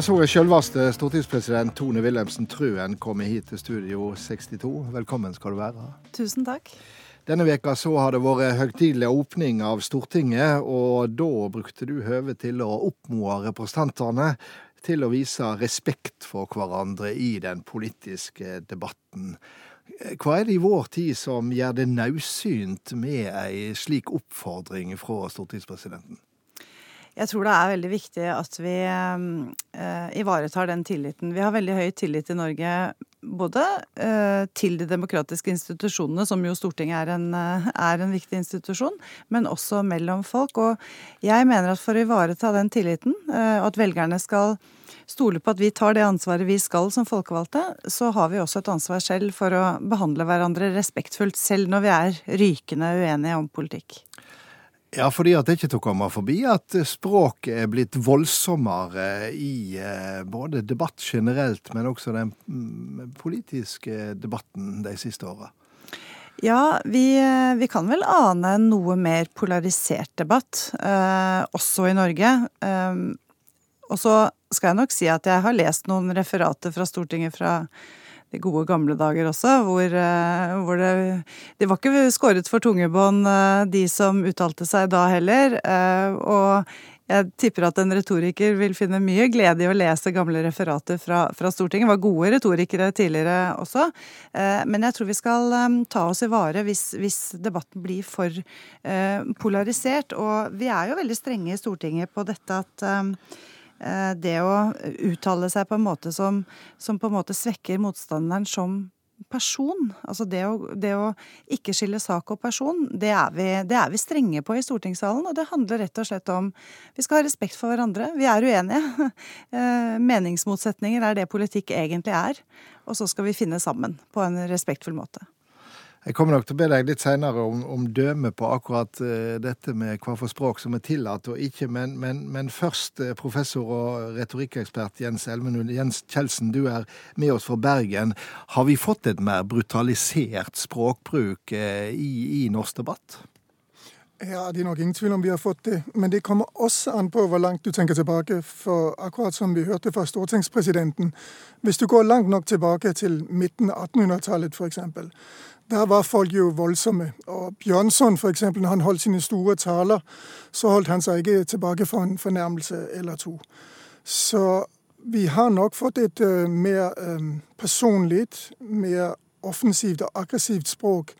Jeg så selveste stortingspresident Tone Wilhelmsen Truen komme hit til Studio 62. Velkommen skal du være. Tusen takk. Denne veka så har det vært høytidelig åpning av Stortinget, og da brukte du høvet til å oppmoe representantene til å vise respekt for hverandre i den politiske debatten. Hva er det i vår tid som gjør det naudsynt med ei slik oppfordring fra stortingspresidenten? Jeg tror det er veldig viktig at vi eh, ivaretar den tilliten. Vi har veldig høy tillit i Norge både eh, til de demokratiske institusjonene, som jo Stortinget er en, eh, er en, viktig institusjon, men også mellom folk. Og jeg mener at for å ivareta den tilliten, eh, at velgerne skal stole på at vi tar det ansvaret vi skal som folkevalgte, så har vi også et ansvar selv for å behandle hverandre respektfullt, selv når vi er rykende uenige om politikk. Ja, fordi at det ikke tok å komme forbi at språket er blitt voldsommere i eh, både debatt generelt, men også den mm, politiske debatten de siste åra. Ja, vi, eh, vi, kan vel ane en noe mer polarisert debatt, eh, også i Norge. Eh, og så skal jeg nok si at jeg har lest noen referater fra Stortinget fra de gode gamle dager også, hvor, eh, hvor det De var ikke skåret for tungebånd, eh, de som uttalte seg da heller. Eh, og jeg tipper at en retoriker vil finne mye glede i å lese gamle referater fra, fra Stortinget. Det var gode retorikere tidligere også. Men jeg tror vi skal ta oss i vare hvis, hvis debatten blir for polarisert. Og vi er jo veldig strenge i Stortinget på dette at det å uttale seg på en måte som, som på en måte svekker motstanderen som person, altså det å, det å ikke skille sak og person, det er, vi, det er, vi, strenge på i stortingssalen. Og det handler rett og slett om vi skal ha respekt for hverandre. Vi er uenige. Eh, meningsmotsetninger er det politikk egentlig er. Og så skal vi finne sammen på en respektfull måte. Jeg kommer nok til å be deg litt seinere om, om dømme på akkurat uh, dette med hva for språk som er tillatt og ikke, men, men, men først, uh, professor og retorikkekspert Jens Elmenund Jens Kjeldsen, du er med oss fra Bergen. Har vi fått et mer brutalisert språkbruk uh, i, i norsk debatt? Ja, det er nok ingen tvil om vi har fått det. Men det kommer også an på hvor langt du tenker tilbake. For akkurat som vi hørte fra stortingspresidenten, hvis du går langt nok tilbake til midten av 1800-tallet f.eks., der var folk jo voldsomme. Og Bjørnson, f.eks., når han holdt sine store taler, så holdt han seg ikke tilbake for en fornærmelse eller to. Så vi har nok fått et uh, mer um, personlig, mer offensivt og aggressivt språk.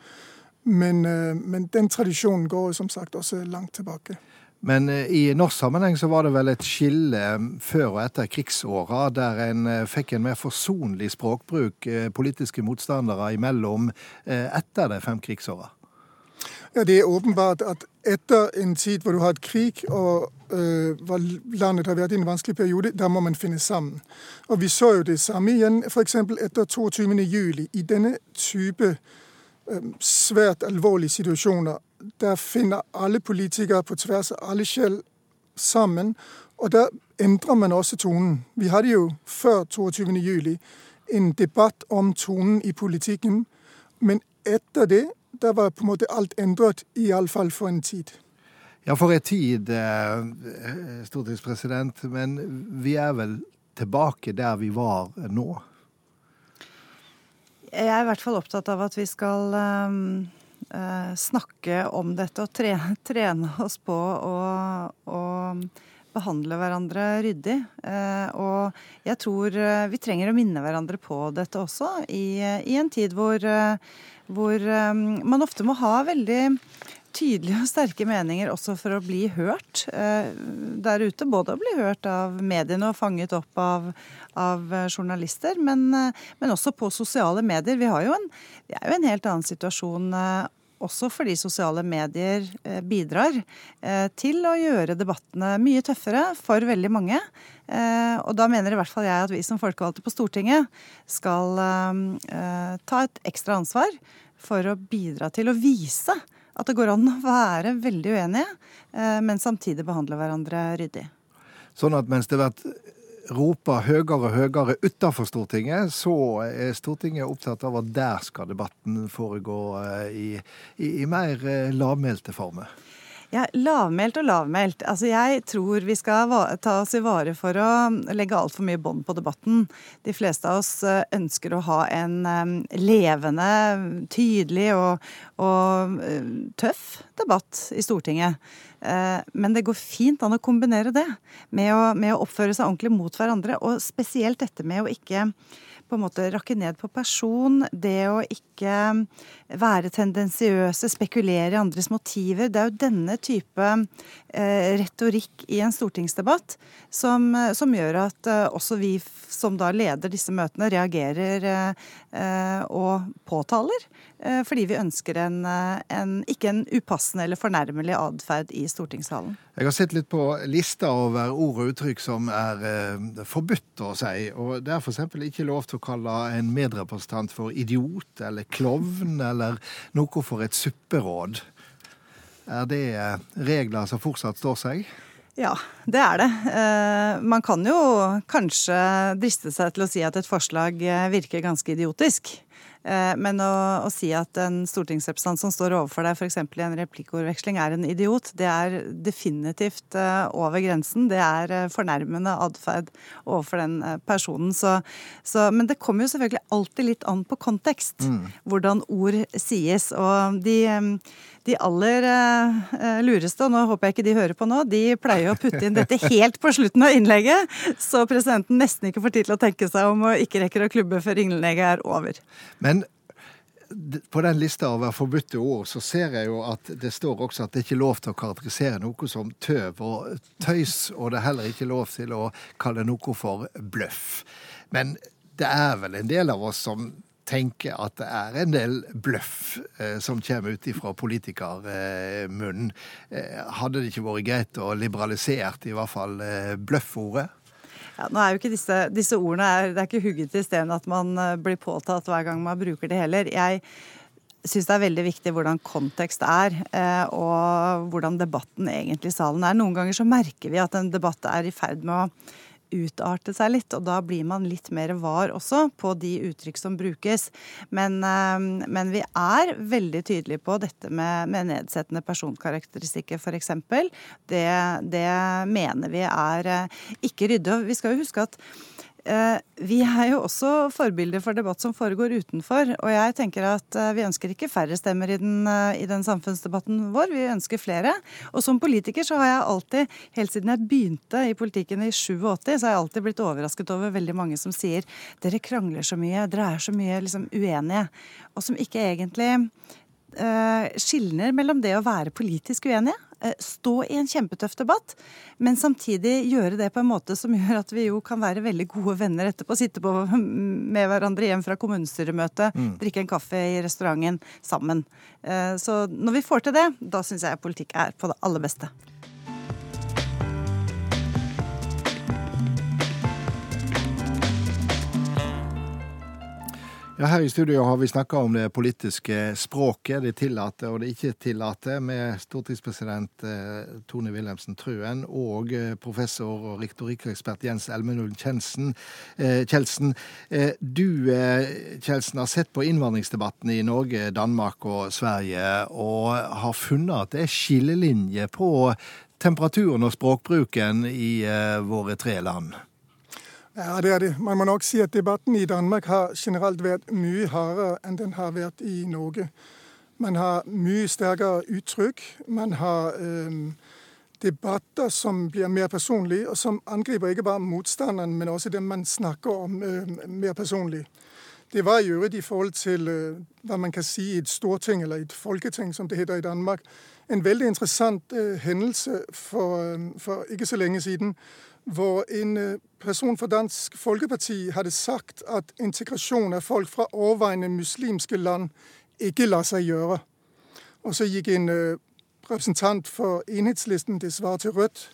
Men, uh, men den tradisjonen går som sagt også langt tilbake. Men eh, i norsk sammenheng så var det vel et skille eh, før og etter krigsåra, der en eh, fikk en mer forsonlig språkbruk politiske motstandere imellom etter de fem krigsåra? Ja, Det er åpenbart at etter en tid hvor du har hatt krig, og øh, landet har vært i en vanskelig periode, da må man finne sammen. Og Vi så jo det samme igjen f.eks. etter 22.07. I denne type øh, svært alvorlige situasjoner der finner alle politikere på tvers av alle skjell sammen. Og der endrer man også tonen. Vi hadde jo før 22.07 en debatt om tonen i politikken. Men etter det der var på en måte alt endret, iallfall for en tid. Ja, for en tid, eh, stortingspresident. Men vi er vel tilbake der vi var nå? Jeg er i hvert fall opptatt av at vi skal um uh, snakke om dette og trene, trene oss på å, behandle hverandre ryddig. Uh, og jeg tror eh, vi trenger å minne hverandre på dette også, i, i en tid hvor, uh, hvor um, man ofte må ha veldig tydelige og sterke meninger også for å bli hørt eh, der ute. Både å bli hørt av mediene og fanget opp av, av journalister, men, men, også på sosiale medier. Vi, har jo en, vi er jo en helt annen situasjon også fordi sosiale medier eh, bidrar eh, til å gjøre debattene mye tøffere for veldig mange. Eh, og da mener i hvert fall jeg at vi som folkevalgte på Stortinget skal ta et ekstra ansvar for å bidra til å vise at det går an å være veldig uenige, men samtidig behandle hverandre ryddig. Sånn at mens det har vært roper høyere og høyere utenfor Stortinget, så er Stortinget opptatt av at der skal debatten foregå eh, i, i, i mer eh, lavmælte former. Ja, Lavmælt og lavmælt. Altså, jeg tror vi skal ta oss i vare for å legge altfor mye bånd på debatten. De fleste av oss eh, ønsker å ha en um, levende, tydelig og, og uh, tøff debatt i Stortinget. Uh, men det går fint an å kombinere det med å, med å oppføre seg ordentlig mot hverandre. Og spesielt dette med å ikke på en måte rakke ned på person, det å ikke være tendensiøse, spekulere i andres motiver. Det er jo denne type eh, retorikk i en stortingsdebatt som, som gjør at eh, også vi som da leder disse møtene, reagerer eh, og påtaler. Fordi vi ønsker en, en, ikke en upassende eller fornærmelig atferd i stortingssalen. Jeg har sett litt på lista over ord og uttrykk som er forbudt å si. og Det er f.eks. ikke lov til å kalle en medrepresentant for idiot eller klovn eller noe for et supperåd. Er det eh, regler som fortsatt står seg? Ja, det er det. Eh, man kan jo kanskje driste seg til å si at et forslag virker ganske idiotisk. Eh, men å, å, si at en stortingsrepresentant som står overfor deg f.eks. i en replikkordveksling er en idiot, det er definitivt eh, over grensen. Det er eh, fornærmende atferd overfor den personen. Så, så, men det kommer jo selvfølgelig alltid litt an på kontekst. Mm. Hvordan ord sies. Og de, de aller uh, lureste, og nå håper jeg ikke de hører på nå, de pleier å putte inn dette helt på slutten av innlegget, så presidenten nesten ikke får tid til å tenke seg om og ikke rekker å klubbe før innlegget er over. Men på den lista over forbudte ord så ser jeg jo at det står også at det ikke er lov til å karakterisere noe som tøv og tøys, og det er heller ikke lov til å kalle noe for bløff. Men det er vel en del av oss som tenker at det er en del bløff eh, som kommer ut fra politikermunnen. Eh, hadde det ikke vært greit å liberalisere i hvert fall eh, bløffordet? Ja, nå er jo ikke disse, disse ordene er, Det er ikke hugget i stein at man eh, blir påtatt hver gang man bruker det heller. Jeg syns det er veldig viktig hvordan kontekst er, eh, og hvordan debatten egentlig i salen er. Noen ganger så merker vi at en debatt er i ferd med å utarte seg litt, og da blir man litt mer var også på de uttrykk som brukes. Men, eh, men vi er veldig tydelige på dette med, med nedsettende personkarakteristikker, f.eks. Det, det mener vi er eh, ikke ryddig. Vi skal jo huske at vi er jo også forbilder for debatt som foregår utenfor. Og jeg tenker at eh, vi ønsker ikke færre stemmer i den, eh, i den, samfunnsdebatten vår, vi ønsker flere. Og som politiker så har jeg alltid, helt siden jeg begynte i politikken i 87, så har jeg alltid blitt overrasket over veldig mange som sier dere krangler så mye, dere er så mye liksom, uenige. Og som ikke egentlig skilner mellom det å være politisk uenige Eh, stå i en kjempetøff debatt, men samtidig gjøre det på en måte som gjør at vi jo kan være veldig gode venner etterpå. Sitte på med hverandre hjem fra kommunestyremøtet, mm. drikke en kaffe i restauranten sammen. Eh, så når vi får til det, da syns jeg politikk er på det aller beste. Ja, Her i studio har vi snakka om det politiske språket, det tillater og det ikke tillater, med stortingspresident eh, Tone Wilhelmsen Trøen og eh, professor og rektorikkekspert Jens Elmenul Kjelsen. Eh, du Kjelsen, har sett på innvandringsdebatten i Norge, Danmark og Sverige, og har funnet at det er skillelinjer på temperaturen og språkbruken i våre tre land. Ja, det er det. Man må nok si at debatten i Danmark har generelt vært mye hardere enn den har vært i Norge. Man har mye sterkere uttrykk. Man har øh, debatter som blir mer personlige, og som angriper ikke bare motstanderen, men også dem man snakker om øh, mer personlig. Det var i øvrigt i forhold til øh, hva man kan si i et storting, eller et folketing, som det heter i Danmark, en veldig interessant øh, hendelse for, øh, for ikke så lenge siden hvor en øh, person fra Dansk Folkeparti hadde sagt at integrasjon av folk fra overveiende muslimske land ikke lar seg gjøre. Og så gikk en øh, representant for enhetslisten, det svarer til Rødt,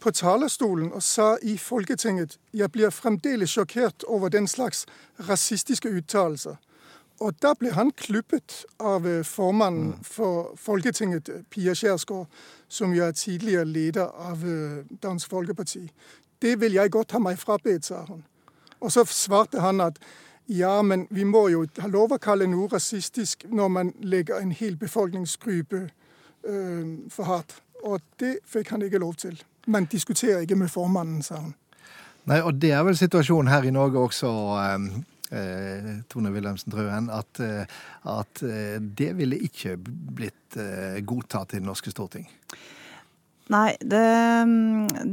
på talerstolen og sa i Folketinget jeg blir fremdeles sjokkert over den slags rasistiske uttalelser. Og da ble han klubbet av øh, formannen mm. for Folketinget, Pia Kjærsgaard, som jo er tidligere leder av øh, Dansk Folkeparti. Det vil jeg godt ha meg frabedt, sa hun. Og så svarte han at ja, men vi må jo ha lov å kalle noe rasistisk når man legger en hel befolkningsgruppe øh, for hardt. Og det fikk han ikke lov til. Man diskuterer ikke med formannen, sa hun. Nei, og det er vel situasjonen her i Norge også. Eh, Tone Wilhelmsen Trøen, at, eh, at, eh, det ville ikke blitt eh, godtatt i det norske storting? Nei, det,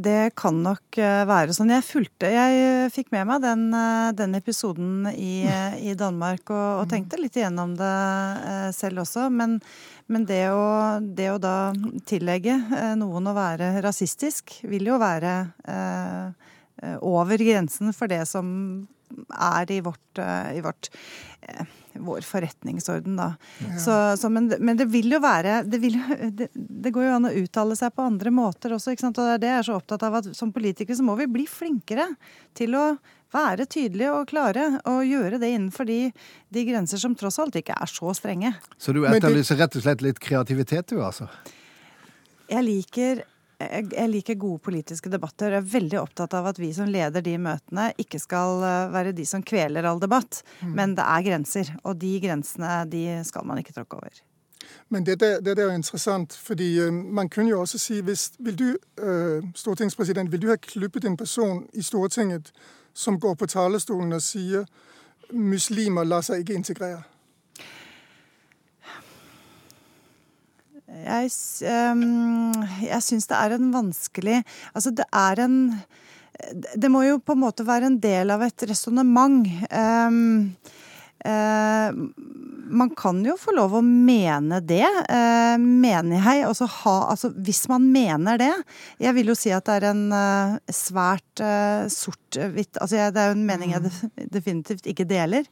det, kan nok eh, være sånn. Jeg fulgte Jeg fikk med meg den, eh, den episoden i, i Danmark og, og, tenkte litt igjennom det selv også. Men, men det, å, det, å, da tillegge noen å være rasistisk, vil jo være eh, over grensen for det som er i vårt, i vårt vår forretningsorden, da. Ja. Så, så, men, men, det vil jo være det, vil, det, det, går jo an å uttale seg på andre måter også. ikke sant? Og det er det jeg er så opptatt av at som politikere så må vi bli flinkere til å være tydelige og klare og gjøre det innenfor de, de grenser som tross alt ikke er så strenge. Så du etterlyser rett og slett litt kreativitet, du, altså? Jeg liker jeg liker gode politiske debatter. Jeg er veldig opptatt av at vi som leder de møtene, ikke skal eh, være de som kveler all debatt. Mm. Men det er grenser, og de grensene de skal man ikke tråkke over. Men dette, det, det er jo interessant, fordi uh, man kunne jo også si hvis, Vil du, uh, stortingspresident, vil du ha klippet en person i Stortinget som går på talerstolen og sier muslimer lar seg ikke integrere? Jeg, um, syns det er en vanskelig Altså, det er en Det må jo på en måte være en del av et resonnement. Um, uh, man kan jo få lov å mene det, eh, mener jeg. Altså, ha, altså, hvis man mener det. Jeg vil jo si at det er en eh, svært uh, sort-hvitt altså, Det er jo en mening jeg mm. definitivt ikke deler.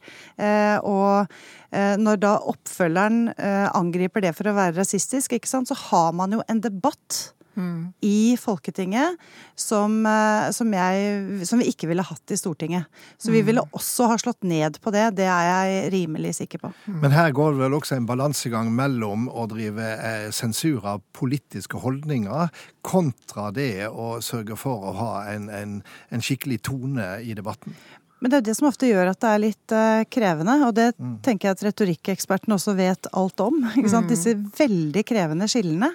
og når da oppfølgeren angriper det for å være rasistisk, ikke sant, så har man jo en debatt Mm. i Folketinget som, eh, som, jeg, som, vi ikke ville hatt i Stortinget. Så vi ville også ha slått ned på det. Det er jeg rimelig sikker på. Mm. Men her går det vel også en balansegang mellom å drive eh, sensur av politiske holdninger kontra det å sørge for å ha en, en, en skikkelig tone i debatten. Men det er det som ofte gjør at det er litt uh, krevende, og det mm. tenker jeg at retorikkekspertene også vet alt om. Mm. Disse veldig krevende skillene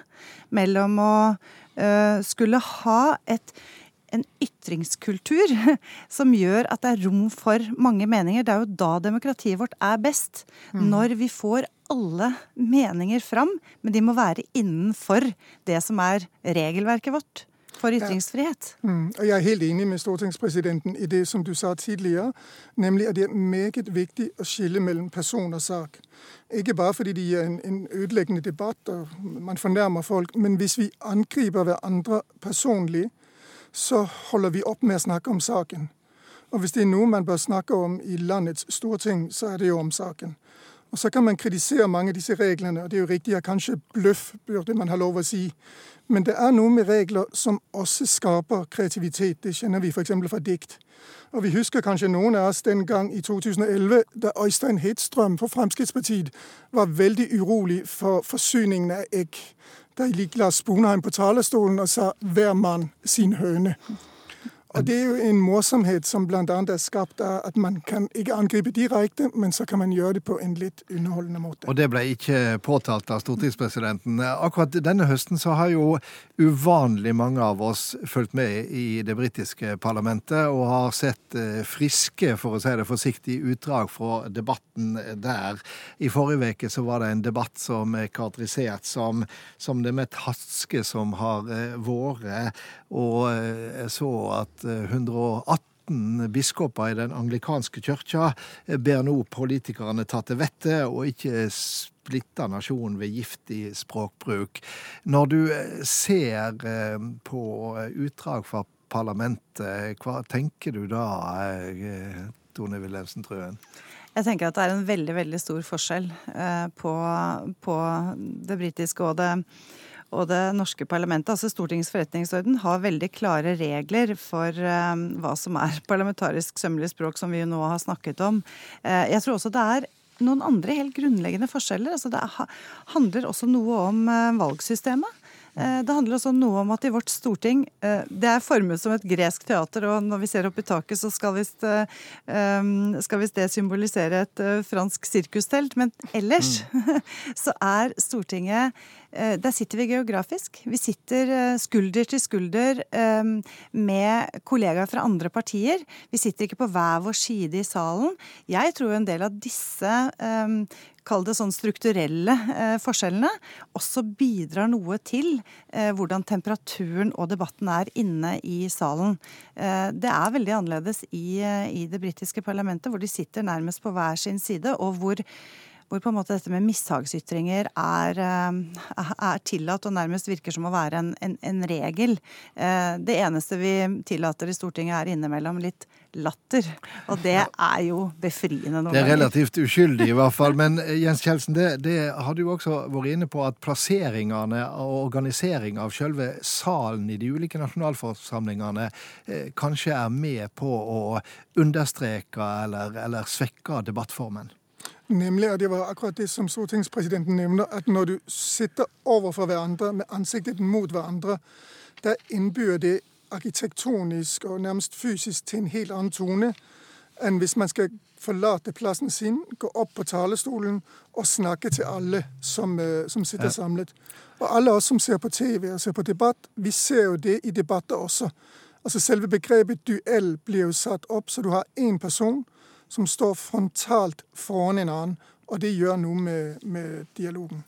mellom å uh, skulle ha et en ytringskultur som gjør at det er rom for mange meninger. Det er jo da demokratiet vårt er best. Mm. Når vi får alle meninger fram, men de må være innenfor det som er regelverket vårt for ytringsfrihet. Ja. Mm. Og jeg er helt enig med stortingspresidenten i det som du sa tidligere, nemlig at det er meget viktig å skille mellom person og sak. Ikke bare fordi det gir en, en ødeleggende debatt og man fornærmer folk, men hvis vi angriper hverandre personlig, så holder vi opp med å snakke om saken. Og hvis det er noe man bør snakke om i landets storting, så er det jo om saken. Og Så kan man kritisere mange av disse reglene, og det er jo riktig at kanskje bløff burde man ha lov å si. Men det er noe med regler som også skaper kreativitet. Det kjenner vi f.eks. fra dikt. Og Vi husker kanskje noen av oss den gang i 2011 da Øystein Hedstrøm for Fremskrittspartiet var veldig urolig for forsyningen av egg. Da gikk Lars Sponheim på talerstolen og sa 'hver mann sin høne'. Og Det er jo en morsomhet som bl.a. er skapt av at man kan ikke angripe direkte, men så kan man gjøre det på en litt underholdende måte. Og det ble ikke påtalt av stortingspresidenten. Akkurat denne høsten så har jo uvanlig mange av oss fulgt med i det britiske parlamentet og har sett eh, friske, for å si det forsiktig, utdrag fra debatten der. I forrige uke så var det en debatt som er karakterisert som, som det mest hatske som har eh, vært. Og eh, så at 118 biskoper i den anglikanske kirka ber nå politikerne ta til vettet og ikke splitte nasjonen ved giftig språkbruk. Når du eh, ser eh, på utdrag fra parlamentet, hva tenker du da, eh, Tone Wilhelmsen Trøen? Jeg tenker at det er en veldig veldig stor forskjell på, på det britiske og det og det norske parlamentet, altså Stortingets forretningsorden, har veldig klare regler for um, hva som er parlamentarisk sømmelig språk, som vi jo nå har snakket om. Uh, jeg tror også det er noen andre helt grunnleggende forskjeller. Altså det handler også noe om uh, valgsystemet. Eh, det handler også noe om at i vårt storting eh, Det er formet som et gresk teater, og når vi ser opp i taket, så skal visst skal det symbolisere et fransk sirkustelt. Men ellers mm. så er Stortinget der sitter vi geografisk. Vi sitter skulder til skulder med kollegaer fra andre partier. Vi sitter ikke på hver vår side i salen. Jeg tror en del av disse kall det sånn strukturelle eh, forskjellene, også bidrar noe til eh, hvordan temperaturen og debatten er inne i salen. Eh, det er veldig annerledes i, i det britiske parlamentet, hvor de sitter nærmest på hver sin side, og hvor hvor på en måte dette med mishagsytringer er, er, tillatt og nærmest virker som å være en, en, en, regel. Det eneste vi tillater i Stortinget er innimellom litt latter. Og det er jo befriende noen ganger. Det er relativt uskyldig i hvert fall. Men eh, Jens Kjeldsen, det, det har du også vært inne på at plasseringene og organisering av selve salen i de ulike nasjonalforsamlingene eh, kanskje er med på å understreke eller, eller svekke debattformen? Nemlig, og det var akkurat det som stortingspresidenten nevner, at når du sitter overfor hverandre med ansiktet mot hverandre, da innbyr det arkitektonisk og nærmest fysisk til en helt annen tone enn hvis man skal forlate plassen sin, gå opp på talerstolen og snakke til alle som, øh, som sitter samlet. Og alle oss som ser på TV og ser på debatt, vi ser jo det i debatter også. Altså Selve begrepet duell blir jo satt opp, så du har én person som står frontalt foran en annen. Og det gjør noe med, med dialogen.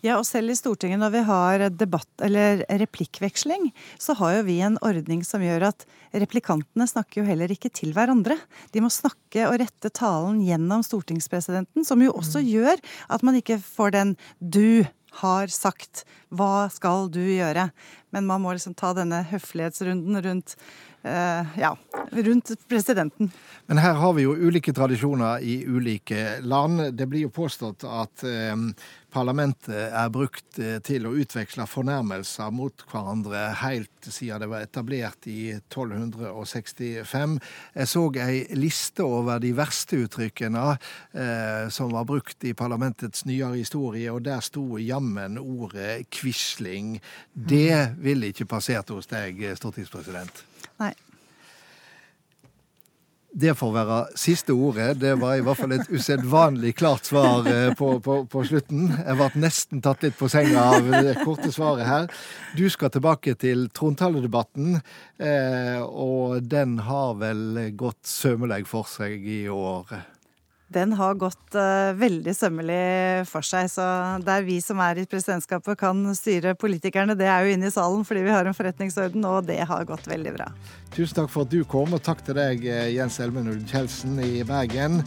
Ja, og selv i Stortinget når vi har debatt eller replikkveksling, så har jo vi en ordning som gjør at replikantene snakker jo heller ikke til hverandre. De må snakke og rette talen gjennom stortingspresidenten, som jo også mm. gjør at man ikke får den du har sagt, hva skal du gjøre? Men man må liksom ta denne høflighetsrunden rundt ja, rundt presidenten. Men her har vi jo ulike tradisjoner i ulike land. Det blir jo påstått at eh, parlamentet er brukt eh, til å utveksle fornærmelser mot hverandre helt siden det var etablert i 1265. Jeg så ei liste over de verste uttrykkene eh, som var brukt i parlamentets nyere historie, og der sto jammen ordet quisling. Det ville ikke passert hos deg, stortingspresident? Nei. Det får være siste ordet. Det var i hvert fall et usedvanlig klart svar eh, på, på, på, slutten. Jeg ble nesten tatt litt på senga av det korte svaret her. Du skal tilbake til trontaledebatten, eh, og den har vel gått sømmeleg for seg i år? Den har gått uh, veldig sømmelig for seg. Så der vi som er i presidentskapet kan styre politikerne, det er jo inne i salen fordi vi har en forretningsorden, og det har gått veldig bra. Tusen takk for at du kom, og takk til deg, eh, Jens Elmenuld Kjeldsen i Bergen.